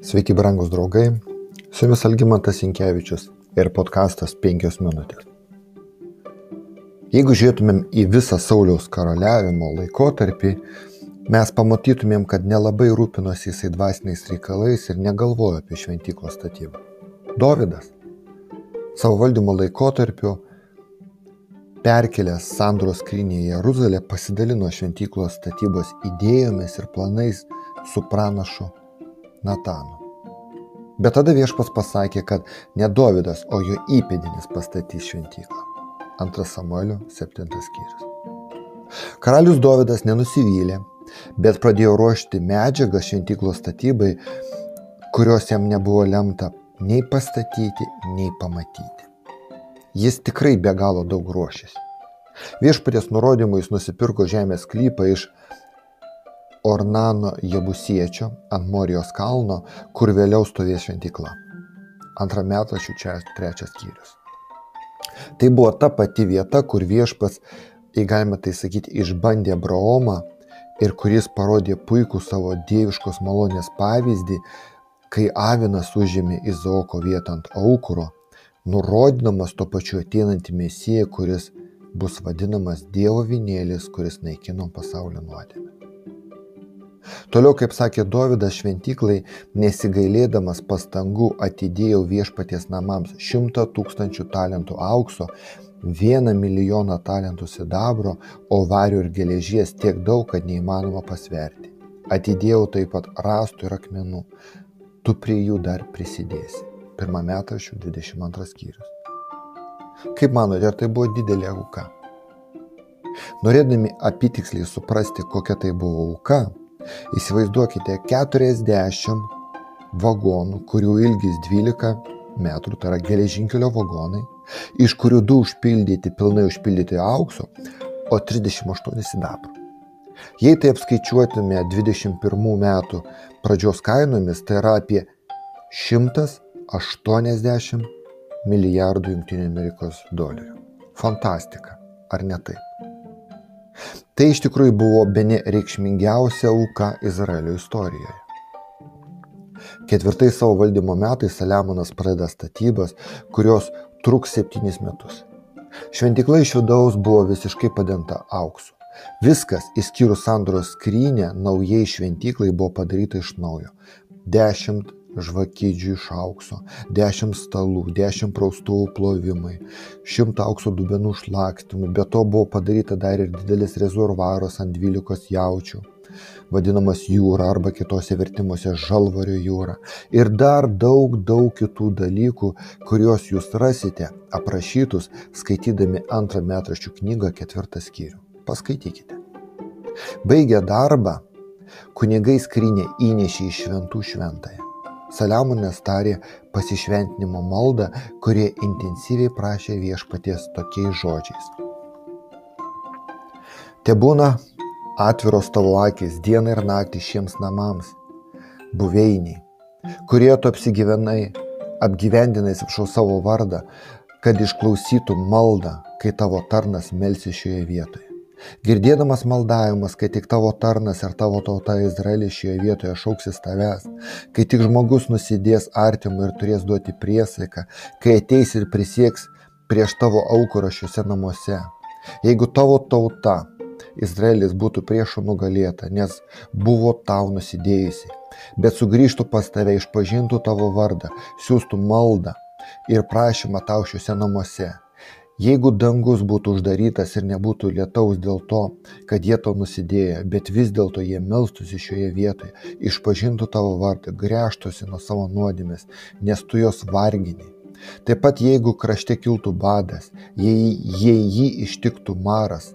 Sveiki, brangus draugai. Su jumis Algymantas Inkevičius ir podkastas 5 minutės. Jeigu žiūrėtumėm į visą Sauliaus karaliavimo laikotarpį, mes pamatytumėm, kad nelabai rūpinosi jisai dvasiniais reikalais ir negalvojo apie šventyklos statybą. Dovydas savo valdymo laikotarpiu perkelęs Sandros skrynį į Jeruzalę pasidalino šventyklos statybos idėjomis ir planais su pranašu Natanu. Bet tada viešpas pasakė, kad ne Dovydas, o jo įpėdinis pastatys šventyklą. Antras Samuelio 7 skyrius. Karalius Dovydas nenusivylė, bet pradėjo ruošti medžiagą šventyklos statybai, kurios jam nebuvo lemta nei pastatyti, nei pamatyti. Jis tikrai be galo daug ruošėsi. Viešpatės nurodymų jis nusipirko žemės klypą iš Ornano Jebusiečio ant Morijos kalno, kur vėliau stovės šventykla. Antrą metrašių čia trečias skyrius. Tai buvo ta pati vieta, kur viešpas, jei galima tai sakyti, išbandė Abraomą ir kuris parodė puikų savo dieviškos malonės pavyzdį, kai Avinas užėmė Izaoko vietą ant aukuro, nurodydamas to pačiu ateinantį mesiją, kuris bus vadinamas Dievo vinėlis, kuris naikino pasaulio nuodėmę. Toliau, kaip sakė Dovydas šventyklai, nesigailėdamas pastangų atidėjau viešpaties namams šimtą tūkstančių talentų aukso, vieną milijoną talentų sidabro, o vario ir geležies tiek daug, kad neįmanoma pasverti. Atidėjau taip pat rastų ir akmenų. Tu prie jų dar prisidėsi. Pirmą metą šių 22 skyrius. Kaip manote, ar tai buvo didelė auka? Norėdami apitiksliai suprasti, kokia tai buvo auka, Įsivaizduokite 40 vagonų, kurių ilgis 12 metrų, tai yra geležinkelio vagonai, iš kurių du užpildyti, pilnai užpildyti aukso, o 38 sidabro. Jei tai apskaičiuotume 21 metų pradžios kainomis, tai yra apie 180 milijardų Amerikos dolerių. Fantastika, ar ne taip? Tai iš tikrųjų buvo bene reikšmingiausia auka Izraelio istorijoje. Ketvirtais savo valdymo metais Saliamonas pradeda statybas, kurios truks septynis metus. Šventikla iš vidaus buvo visiškai padengta auksu. Viskas, išskyrus sandoros skrynę, naujai šventiklai buvo padaryta iš naujo. Dešimt žvakidžių iš aukso, dešimt stalų, dešimt praustuvų plovimai, šimtą aukso dubenų šlakstymų, be to buvo padaryta dar ir didelis rezervuaras ant dvylikos jaučių vadinamas jūra arba kitose vertimuose žalvario jūra. Ir dar daug, daug kitų dalykų, kuriuos jūs rasite aprašytus skaitydami antrą metraščių knygą ketvirtą skyrių. Paskaitykite. Baigę darbą, kunigai skrinė įnešė į šventų šventąją. Saliamonas tarė pasišventinimo maldą, kurie intensyviai prašė viešpaties tokiais žodžiais. Te būna atviros tavo akis dieną ir naktį šiems namams, buveiniai, kurie tu apsigyvenai, apgyvendinai, apšau savo vardą, kad išklausytų maldą, kai tavo tarnas melsi šioje vietoje. Girdėdamas maldavimas, kai tik tavo tarnas ir tavo tauta Izraelis šioje vietoje šauksis tavęs, kai tik žmogus nusidės artimui ir turės duoti priesaiką, kai ateis ir prisieks prieš tavo aukurą šiuose namuose. Jeigu tavo tauta Izraelis būtų priešų nugalėta, nes buvo tau nusidėjusi, bet sugrįžtų pas tave, išpažintų tavo vardą, siūstų maldą ir prašymą tau šiuose namuose Jeigu dangus būtų uždarytas ir nebūtų lietaus dėl to, kad jie to nusidėjo, bet vis dėlto jie melstusi šioje vietoje, išpažintų tavo vardą, grėžtųsi nuo savo nuodėmės, nes tu jos vargini. Taip pat jeigu krašte kiltų badas, jei, jei jį ištiktų maras,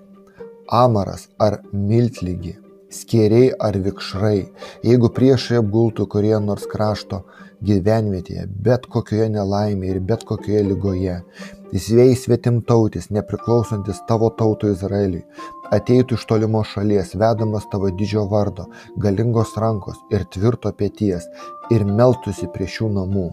amaras ar miltlygi, skėriai ar vikšrai, jeigu priešai apgultų kurie nors krašto gyvenvietėje, bet kokioje nelaimėje ir bet kokioje lygoje, Įsivėjai svetimtautis, nepriklausantis tavo tautų Izraeliui, ateitų iš tolimos šalies, vedamas tavo didžio vardo, galingos rankos ir tvirto pėties ir meltusi prie šių namų.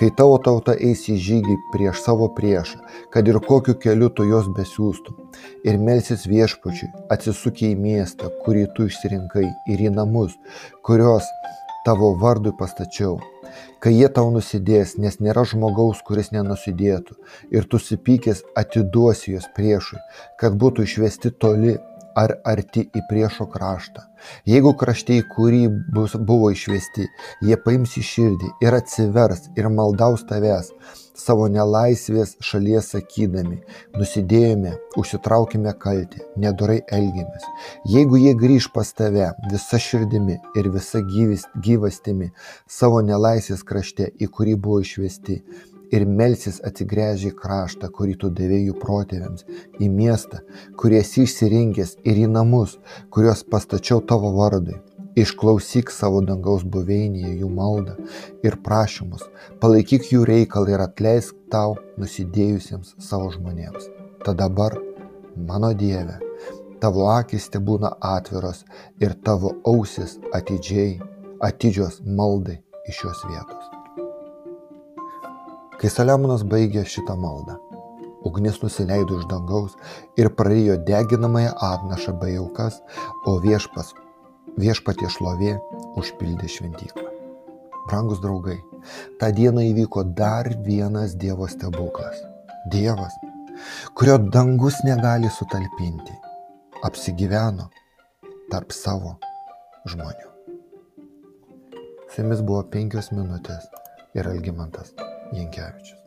Kai tavo tauta eis į žygį prieš savo priešą, kad ir kokiu keliu tu jos besiūstum, ir melsis viešpačiui, atsisukiai į miestą, kurį tu išsirinkai, ir į namus, kurios tavo vardui pastačiau. Kai jie tau nusidės, nes nėra žmogaus, kuris nenusidėtų, ir tu supykęs atiduosi juos priešui, kad būtų išvesti toli ar arti į priešo kraštą. Jeigu krašte, į kurį bus, buvo išvesti, jie paims į širdį ir atsivers ir maldaus tavęs savo nelaisvės šalies sakydami, nusidėjome, užsitraukime kaltį, nedorai elgiamės. Jeigu jie grįž pas tave visa širdimi ir visa gyvastimi savo nelaisvės krašte, į kurį buvo išvesti, ir melsis atsigręžę į kraštą, kurį tu davėjai jų protėviams, į miestą, kurį esi išsirinkęs ir į namus, kuriuos pastačiau tavo vardui. Išklausyk savo dangaus buveinėje jų maldą ir prašymus, palaikyk jų reikalą ir atleisk tau nusidėjusiems savo žmonėms. Tad dabar, mano Dieve, tavo akis te būna atviros ir tavo ausis atidžiai, atidžios maldai iš šios vietos. Kai Saliamonas baigė šitą maldą, ugnis nusileido iš dangaus ir prarijo deginamąją atnašą bei aukas, o viešpas, viešpatie šlovė užpildė šventyklą. Brangus draugai, tą dieną įvyko dar vienas Dievo stebuklas. Dievas, kurio dangus negali sutalpinti, apsigyveno tarp savo žmonių. Su jumis buvo penkios minutės ir Algymantas Yankiewicz.